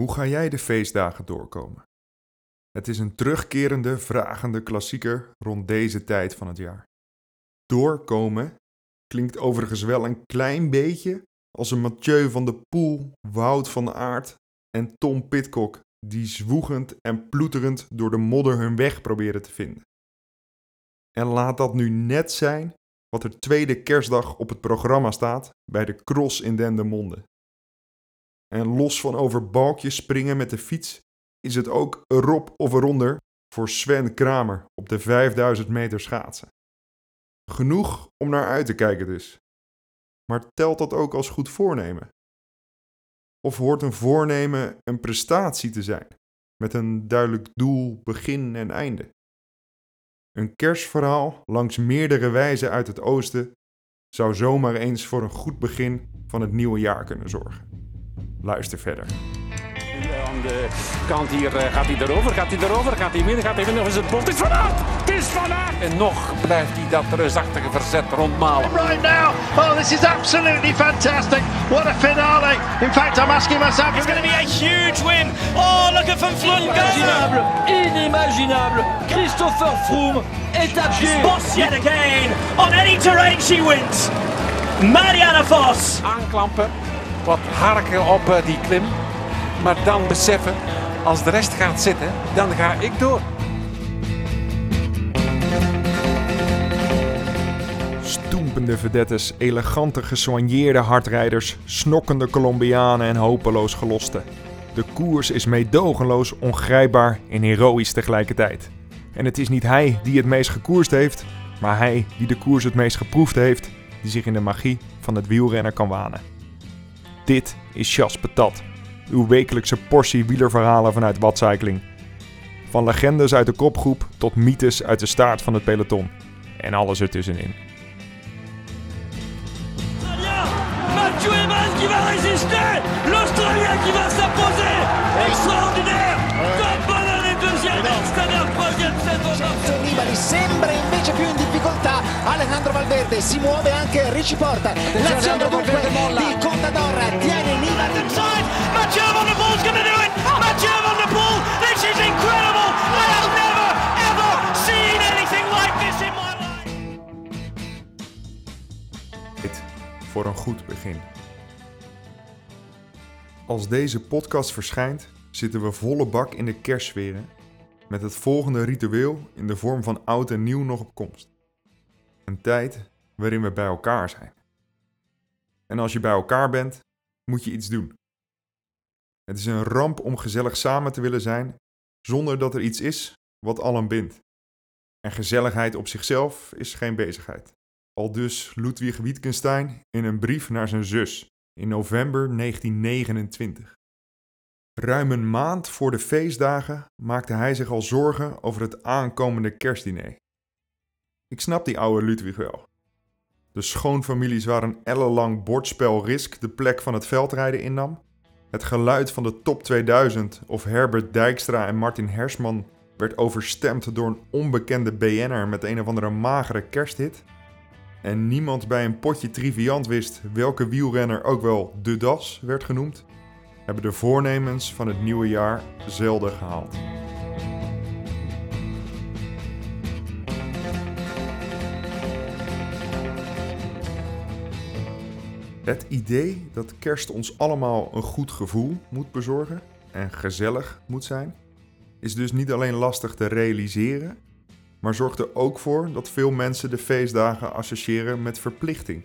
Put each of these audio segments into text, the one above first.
Hoe ga jij de feestdagen doorkomen? Het is een terugkerende, vragende klassieker rond deze tijd van het jaar. Doorkomen klinkt overigens wel een klein beetje als een Mathieu van de Poel, Wout van de Aert en Tom Pitcock die zwoegend en ploeterend door de modder hun weg proberen te vinden. En laat dat nu net zijn wat er tweede kerstdag op het programma staat bij de cross in Dendermonde. En los van over balkjes springen met de fiets is het ook erop of eronder voor Sven Kramer op de 5000 meter schaatsen. Genoeg om naar uit te kijken dus. Maar telt dat ook als goed voornemen? Of hoort een voornemen een prestatie te zijn, met een duidelijk doel, begin en einde? Een kerstverhaal langs meerdere wijzen uit het oosten zou zomaar eens voor een goed begin van het nieuwe jaar kunnen zorgen. Luister verder. Aan de kant hier eh, gaat hij erover, gaat hij erover, gaat hij winnen, gaat hij winnen of is het bot? Het is Van Aert! Het is Van Aert! En nog blijft hij dat reusachtige verzet rondmalen. right now. Oh, this is absolutely fantastic. What a finale. In fact, I'm asking myself. It's going to be a huge win. Oh, look at Van Vleuten. Inimaginable, inimaginable. Christopher Froome est à pied. Boss yet again. On any terrain she wins. Marianne Vos. Aanklampen, wat harken op eh, die klim. Maar dan beseffen, als de rest gaat zitten, dan ga ik door. Stoempende vedettes, elegante gesoigneerde hardrijders, snokkende Colombianen en hopeloos gelosten. De koers is meedogenloos, ongrijpbaar en heroïs tegelijkertijd. En het is niet hij die het meest gekoerst heeft, maar hij die de koers het meest geproefd heeft, die zich in de magie van het wielrenner kan wanen. Dit is Chas Patat, uw wekelijkse portie wielerverhalen vanuit Watcycling. Van legendes uit de kopgroep tot mythes uit de staart van het peloton. En alles ertussenin. Valverde si muove anche Ricci Porta l'azione dunque di Contador tiene Nibali Inside. Mathieu Van der Poel's going to do it. Mathieu Van der Poel. This is incredible. I have never, ever seen anything like this in my life. Dit voor een goed begin. Als deze podcast verschijnt, zitten we volle bak in de kerstsferen met het volgende ritueel in de vorm van oud en nieuw nog op komst. Een tijd waarin we bij elkaar zijn. En als je bij elkaar bent, moet je iets doen. Het is een ramp om gezellig samen te willen zijn zonder dat er iets is wat allen bindt. En gezelligheid op zichzelf is geen bezigheid. Al dus Ludwig Wittgenstein in een brief naar zijn zus in november 1929. Ruim een maand voor de feestdagen maakte hij zich al zorgen over het aankomende kerstdiner. Ik snap die oude Ludwig wel. De schoonfamilies waar een ellenlang bordspel Risk de plek van het veldrijden innam. Het geluid van de top 2000 of Herbert Dijkstra en Martin Hersman werd overstemd door een onbekende BN'er met een of andere magere kersthit. En niemand bij een potje triviant wist welke wielrenner ook wel de das werd genoemd, hebben de voornemens van het nieuwe jaar zelden gehaald. Het idee dat kerst ons allemaal een goed gevoel moet bezorgen en gezellig moet zijn, is dus niet alleen lastig te realiseren, maar zorgt er ook voor dat veel mensen de feestdagen associëren met verplichting.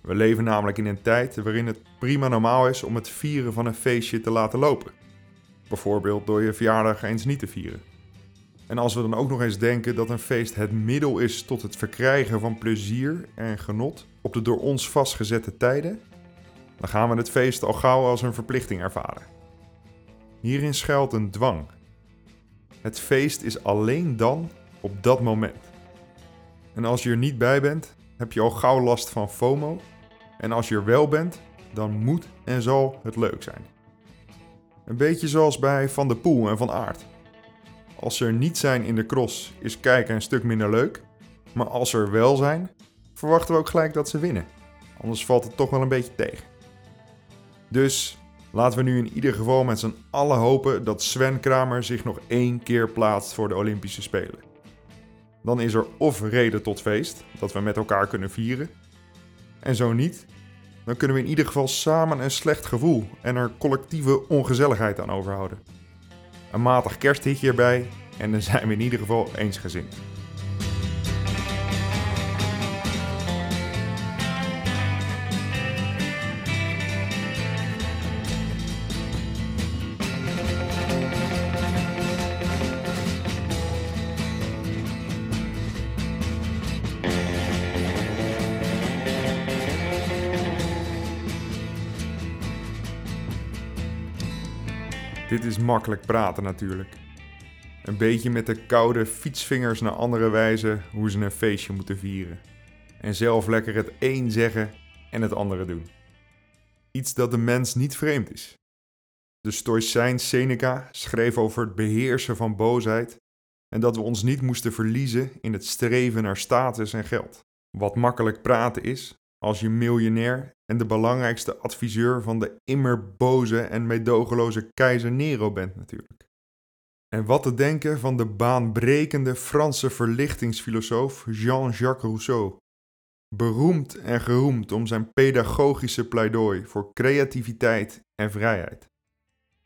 We leven namelijk in een tijd waarin het prima normaal is om het vieren van een feestje te laten lopen. Bijvoorbeeld door je verjaardag eens niet te vieren. En als we dan ook nog eens denken dat een feest het middel is tot het verkrijgen van plezier en genot op de door ons vastgezette tijden, dan gaan we het feest al gauw als een verplichting ervaren. Hierin schuilt een dwang. Het feest is alleen dan op dat moment. En als je er niet bij bent, heb je al gauw last van FOMO. En als je er wel bent, dan moet en zal het leuk zijn. Een beetje zoals bij Van der Poel en Van Aert. Als ze er niet zijn in de cross, is kijken een stuk minder leuk. Maar als ze er wel zijn, verwachten we ook gelijk dat ze winnen. Anders valt het toch wel een beetje tegen. Dus Laten we nu in ieder geval met z'n allen hopen dat Sven Kramer zich nog één keer plaatst voor de Olympische Spelen. Dan is er of reden tot feest, dat we met elkaar kunnen vieren. En zo niet, dan kunnen we in ieder geval samen een slecht gevoel en er collectieve ongezelligheid aan overhouden. Een matig kersthitje erbij en dan zijn we in ieder geval eensgezind. Is makkelijk praten natuurlijk. Een beetje met de koude fietsvingers naar andere wijzen hoe ze een feestje moeten vieren. En zelf lekker het een zeggen en het andere doen. Iets dat de mens niet vreemd is. De Stoïcijn Seneca schreef over het beheersen van boosheid en dat we ons niet moesten verliezen in het streven naar status en geld. Wat makkelijk praten is, als je miljonair en de belangrijkste adviseur van de immer boze en meedogenloze keizer Nero bent natuurlijk. En wat te denken van de baanbrekende Franse verlichtingsfilosoof Jean-Jacques Rousseau, beroemd en geroemd om zijn pedagogische pleidooi voor creativiteit en vrijheid.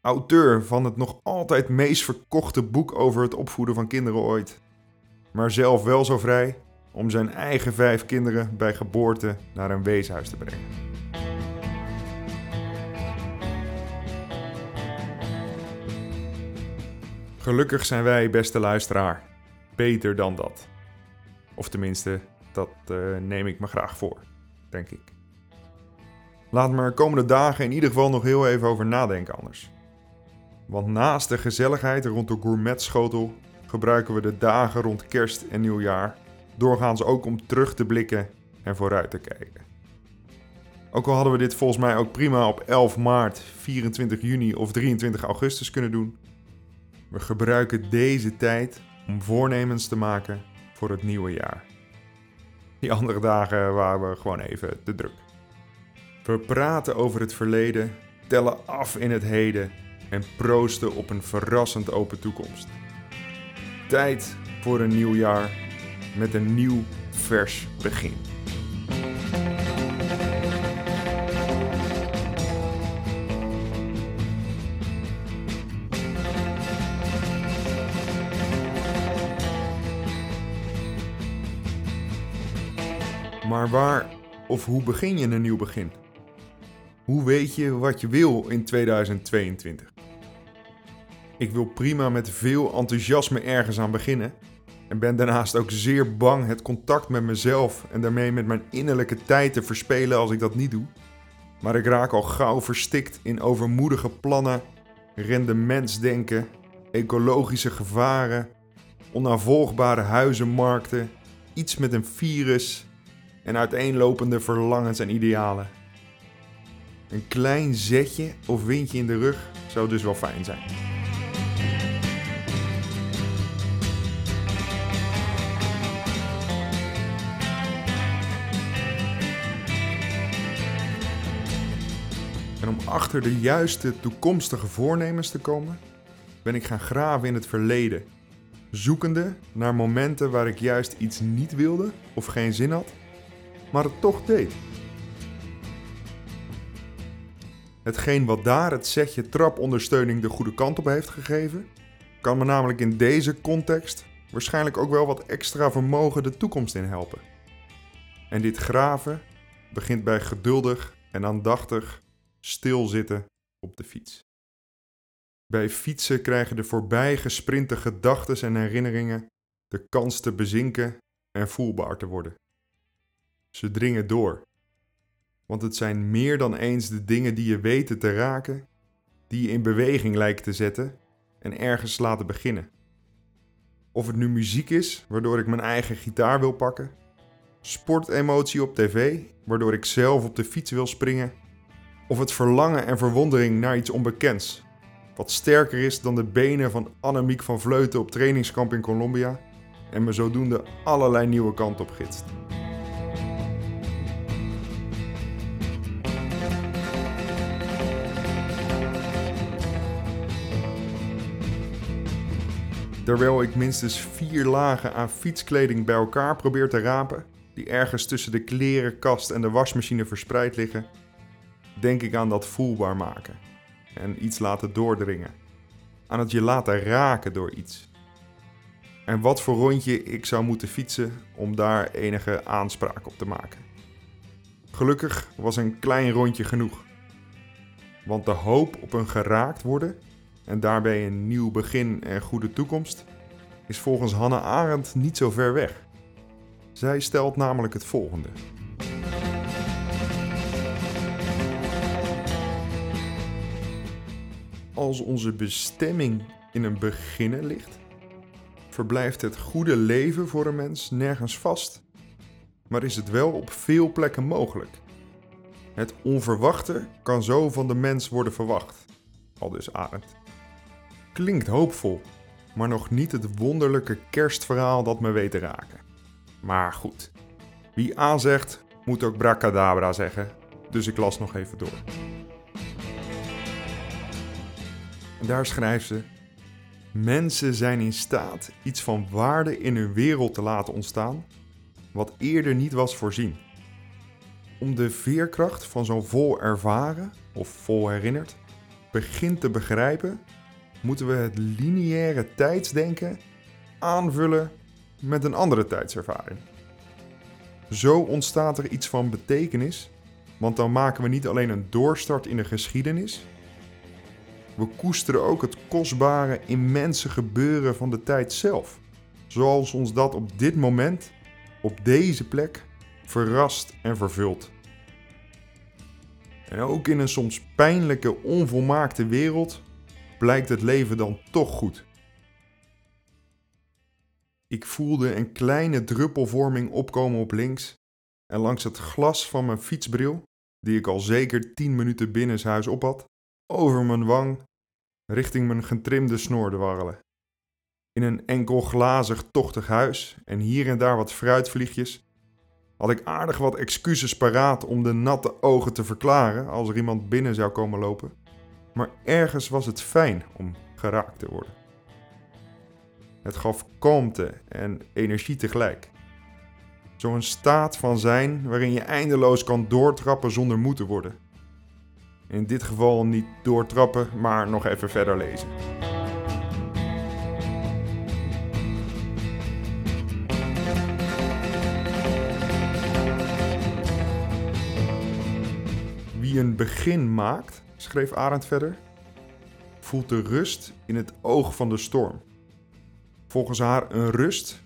Auteur van het nog altijd meest verkochte boek over het opvoeden van kinderen ooit, maar zelf wel zo vrij om zijn eigen vijf kinderen bij geboorte naar een weeshuis te brengen. Gelukkig zijn wij, beste luisteraar, beter dan dat. Of tenminste, dat uh, neem ik me graag voor, denk ik. Laat me er komende dagen in ieder geval nog heel even over nadenken anders. Want naast de gezelligheid rond de gourmetschotel gebruiken we de dagen rond kerst en nieuwjaar doorgaans ook om terug te blikken en vooruit te kijken. Ook al hadden we dit volgens mij ook prima op 11 maart, 24 juni of 23 augustus kunnen doen. We gebruiken deze tijd om voornemens te maken voor het nieuwe jaar. Die andere dagen waren we gewoon even te druk. We praten over het verleden, tellen af in het heden en proosten op een verrassend open toekomst. Tijd voor een nieuw jaar met een nieuw vers begin. Maar waar of hoe begin je een nieuw begin? Hoe weet je wat je wil in 2022? Ik wil prima met veel enthousiasme ergens aan beginnen en ben daarnaast ook zeer bang het contact met mezelf en daarmee met mijn innerlijke tijd te verspelen als ik dat niet doe. Maar ik raak al gauw verstikt in overmoedige plannen, rendementsdenken, ecologische gevaren, onnavolgbare huizenmarkten, iets met een virus en uiteenlopende verlangens en idealen. Een klein zetje of windje in de rug zou dus wel fijn zijn. En om achter de juiste toekomstige voornemens te komen, ben ik gaan graven in het verleden. Zoekende naar momenten waar ik juist iets niet wilde of geen zin had, maar het toch deed. Hetgeen wat daar het setje trapondersteuning de goede kant op heeft gegeven, kan me namelijk in deze context waarschijnlijk ook wel wat extra vermogen de toekomst in helpen. En dit graven begint bij geduldig en aandachtig stilzitten op de fiets. Bij fietsen krijgen de voorbij gesprinte gedachten en herinneringen de kans te bezinken en voelbaar te worden. Ze dringen door, want het zijn meer dan eens de dingen die je weten te raken, die je in beweging lijkt te zetten en ergens laten beginnen. Of het nu muziek is, waardoor ik mijn eigen gitaar wil pakken, sportemotie op tv, waardoor ik zelf op de fiets wil springen of het verlangen en verwondering naar iets onbekends. Wat sterker is dan de benen van Annemiek van Vleuten op trainingskamp in Colombia en me zodoende allerlei nieuwe kanten op gidst. Terwijl ik minstens vier lagen aan fietskleding bij elkaar probeer te rapen, die ergens tussen de klerenkast en de wasmachine verspreid liggen, denk ik aan dat voelbaar maken en iets laten doordringen. Aan het je laten raken door iets. En wat voor rondje ik zou moeten fietsen om daar enige aanspraak op te maken. Gelukkig was een klein rondje genoeg. Want de hoop op een geraakt worden en daarbij een nieuw begin en goede toekomst is volgens Hanne Arendt niet zo ver weg. Zij stelt namelijk het volgende. Als onze bestemming in een beginnen ligt, verblijft het goede leven voor een mens nergens vast, maar is het wel op veel plekken mogelijk. Het onverwachte kan zo van de mens worden verwacht, al dus. Klinkt hoopvol, maar nog niet het wonderlijke kerstverhaal dat me weet te raken. Maar goed, wie A zegt, moet ook bracadabra zeggen, dus ik las nog even door. Daar schrijft ze: Mensen zijn in staat iets van waarde in hun wereld te laten ontstaan, wat eerder niet was voorzien. Om de veerkracht van zo'n vol ervaren of vol herinnerd begin te begrijpen, moeten we het lineaire tijdsdenken aanvullen met een andere tijdservaring. Zo ontstaat er iets van betekenis, want dan maken we niet alleen een doorstart in de geschiedenis, we koesteren ook het kostbare, immense gebeuren van de tijd zelf. Zoals ons dat op dit moment, op deze plek, verrast en vervult. En ook in een soms pijnlijke, onvolmaakte wereld blijkt het leven dan toch goed. Ik voelde een kleine druppelvorming opkomen op links en langs het glas van mijn fietsbril, die ik al zeker 10 minuten binnenshuis op had, over mijn wang richting mijn getrimde snoor dwarrelen. In een enkel glazig tochtig huis en hier en daar wat fruitvliegjes had ik aardig wat excuses paraat om de natte ogen te verklaren als er iemand binnen zou komen lopen. Maar ergens was het fijn om geraakt te worden. Het gaf kalmte en energie tegelijk. Zo'n staat van zijn waarin je eindeloos kan doortrappen zonder moe te worden. In dit geval niet doortrappen, maar nog even verder lezen. Wie een begin maakt, schreef Arendt verder, voelt de rust in het oog van de storm. Volgens haar een rust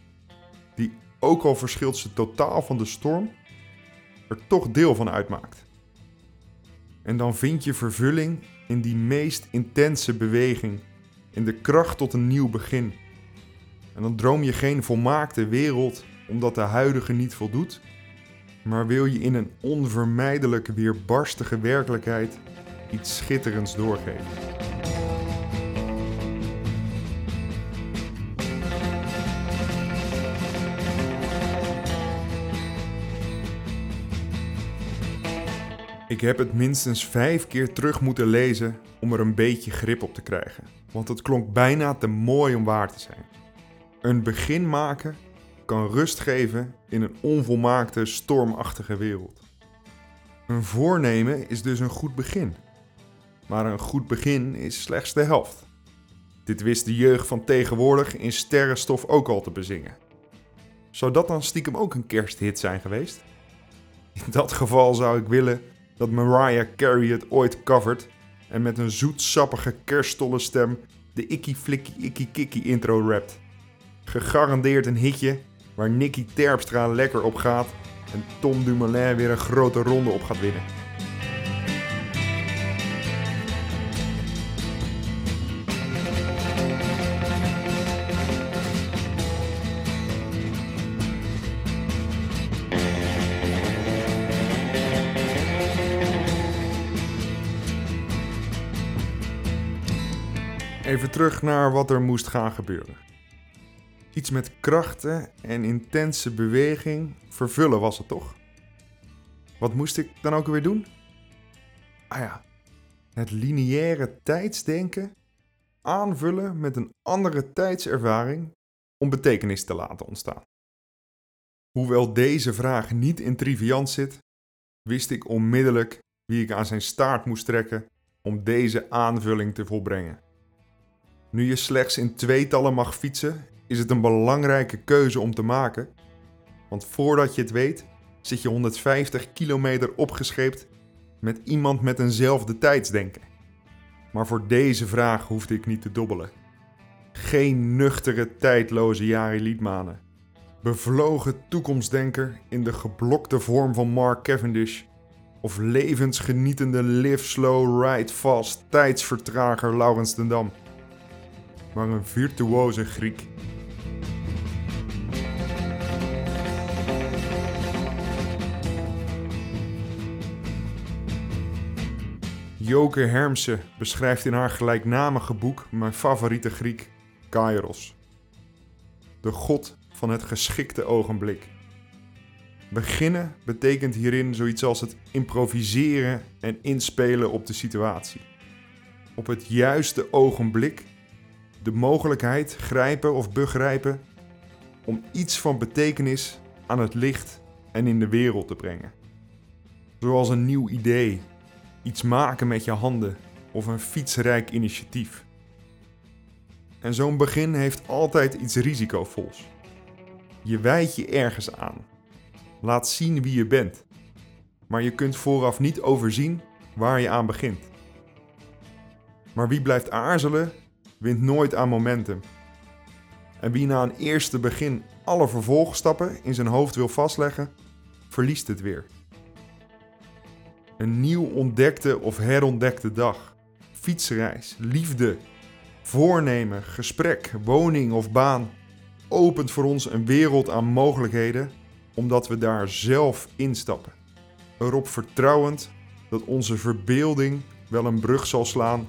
die, ook al verschilt ze totaal van de storm, er toch deel van uitmaakt. En dan vind je vervulling in die meest intense beweging, in de kracht tot een nieuw begin. En dan droom je geen volmaakte wereld omdat de huidige niet voldoet, maar wil je in een onvermijdelijk weerbarstige werkelijkheid iets schitterends doorgeven. Ik heb het minstens vijf keer terug moeten lezen om er een beetje grip op te krijgen, want het klonk bijna te mooi om waar te zijn. Een begin maken kan rust geven in een onvolmaakte, stormachtige wereld. Een voornemen is dus een goed begin, maar een goed begin is slechts de helft. Dit wist de jeugd van tegenwoordig in sterrenstof ook al te bezingen. Zou dat dan stiekem ook een kersthit zijn geweest? In dat geval zou ik willen dat Mariah Carey het ooit covert en met een zoetsappige kerststolle stem de Ikkie Flikkie Ikkie Kikkie intro rapt. Gegarandeerd een hitje waar Nicky Terpstra lekker op gaat en Tom Dumoulin weer een grote ronde op gaat winnen. Even terug naar wat er moest gaan gebeuren. Iets met krachten en intense beweging vervullen was het toch? Wat moest ik dan ook weer doen? Ah ja, het lineaire tijdsdenken aanvullen met een andere tijdservaring om betekenis te laten ontstaan? Hoewel deze vraag niet in triviant zit, wist ik onmiddellijk wie ik aan zijn staart moest trekken om deze aanvulling te volbrengen. Nu je slechts in tweetallen mag fietsen, is het een belangrijke keuze om te maken, want voordat je het weet, zit je 150 kilometer opgescheept met iemand met eenzelfde tijdsdenken. Maar voor deze vraag hoefde ik niet te dobbelen. Geen nuchtere, tijdloze Jari Liedmanen. Bevlogen toekomstdenker in de geblokte vorm van Mark Cavendish. Of levensgenietende live slow, ride fast tijdsvertrager Laurens den Dam. Maar een virtuoze Griek. Joke Hermsen beschrijft in haar gelijknamige boek mijn favoriete Griek, Kairos. De god van het geschikte ogenblik. Beginnen betekent hierin zoiets als het improviseren en inspelen op de situatie. Op het juiste ogenblik de mogelijkheid grijpen of begrijpen om iets van betekenis aan het licht en in de wereld te brengen. Zoals een nieuw idee, iets maken met je handen of een fietsrijk initiatief. En zo'n begin heeft altijd iets risicovols. Je wijdt je ergens aan. Laat zien wie je bent. Maar je kunt vooraf niet overzien waar je aan begint. Maar wie blijft aarzelen, wint nooit aan momentum. En wie na een eerste begin alle vervolgstappen in zijn hoofd wil vastleggen, verliest het weer. Een nieuw ontdekte of herontdekte dag. Fietsreis, liefde, voornemen, gesprek, woning of baan opent voor ons een wereld aan mogelijkheden omdat we daar zelf instappen. Erop vertrouwend dat onze verbeelding wel een brug zal slaan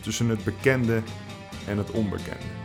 tussen het bekende en het onbekende.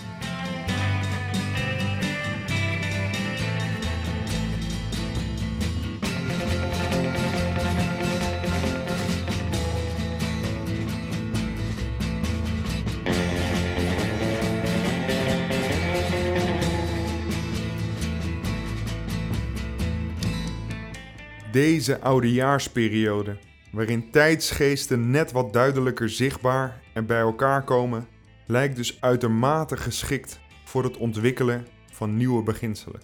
Deze oudejaarsperiode, waarin tijdsgeesten net wat duidelijker zichtbaar en bij elkaar komen, lijkt dus uitermate geschikt voor het ontwikkelen van nieuwe beginselen.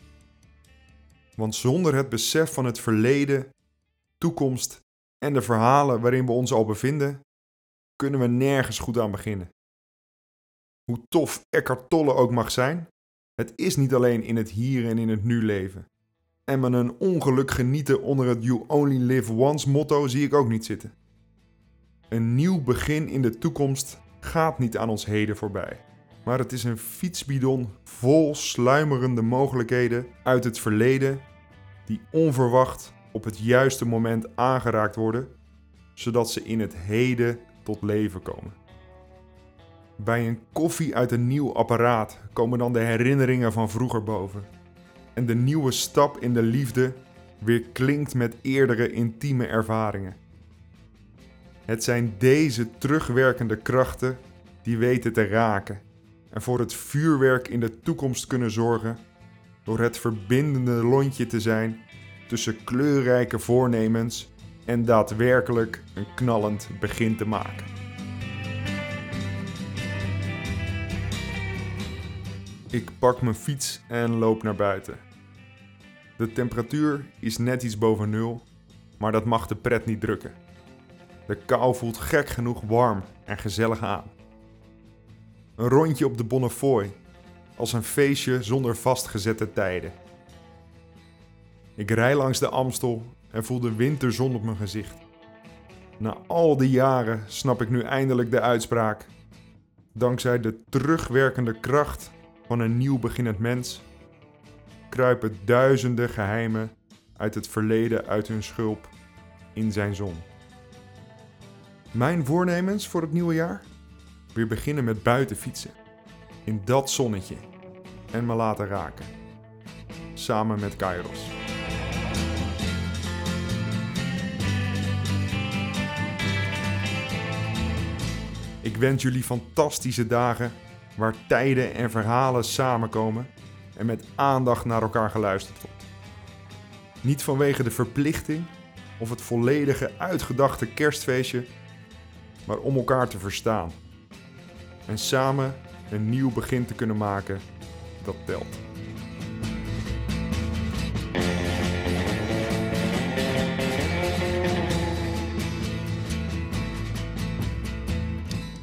Want zonder het besef van het verleden, toekomst en de verhalen waarin we ons al bevinden, kunnen we nergens goed aan beginnen. Hoe tof Eckhart Tolle ook mag zijn, het is niet alleen in het hier en in het nu leven. En met een ongeluk genieten onder het You Only Live Once motto zie ik ook niet zitten. Een nieuw begin in de toekomst gaat niet aan ons heden voorbij. Maar het is een fietsbidon vol sluimerende mogelijkheden uit het verleden die onverwacht op het juiste moment aangeraakt worden, zodat ze in het heden tot leven komen. Bij een koffie uit een nieuw apparaat komen dan de herinneringen van vroeger boven. En de nieuwe stap in de liefde weer klinkt met eerdere intieme ervaringen. Het zijn deze terugwerkende krachten die weten te raken en voor het vuurwerk in de toekomst kunnen zorgen door het verbindende lontje te zijn tussen kleurrijke voornemens en daadwerkelijk een knallend begin te maken. Ik pak mijn fiets en loop naar buiten. De temperatuur is net iets boven nul, maar dat mag de pret niet drukken. De kou voelt gek genoeg warm en gezellig aan. Een rondje op de Bonnefoy, als een feestje zonder vastgezette tijden. Ik rij langs de Amstel en voel de winterzon op mijn gezicht. Na al die jaren snap ik nu eindelijk de uitspraak. Dankzij de terugwerkende kracht van een nieuw beginnend mens kruipen duizenden geheimen uit het verleden uit hun schulp in zijn zon. Mijn voornemens voor het nieuwe jaar? Weer beginnen met buiten fietsen. In dat zonnetje. En me laten raken. Samen met Kairos. Ik wens jullie fantastische dagen waar tijden en verhalen samenkomen en met aandacht naar elkaar geluisterd wordt. Niet vanwege de verplichting of het volledige uitgedachte kerstfeestje, maar om elkaar te verstaan. En samen een nieuw begin te kunnen maken, dat telt.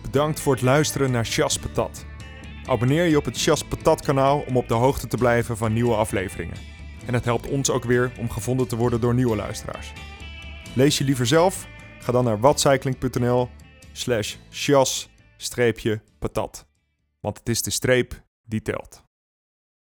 Bedankt voor het luisteren naar Chas Patat. Abonneer je op het Chas Patat kanaal om op de hoogte te blijven van nieuwe afleveringen. En het helpt ons ook weer om gevonden te worden door nieuwe luisteraars. Lees je liever zelf? Ga dan naar watcycling.nl slash chas patat. Want het is de streep die telt.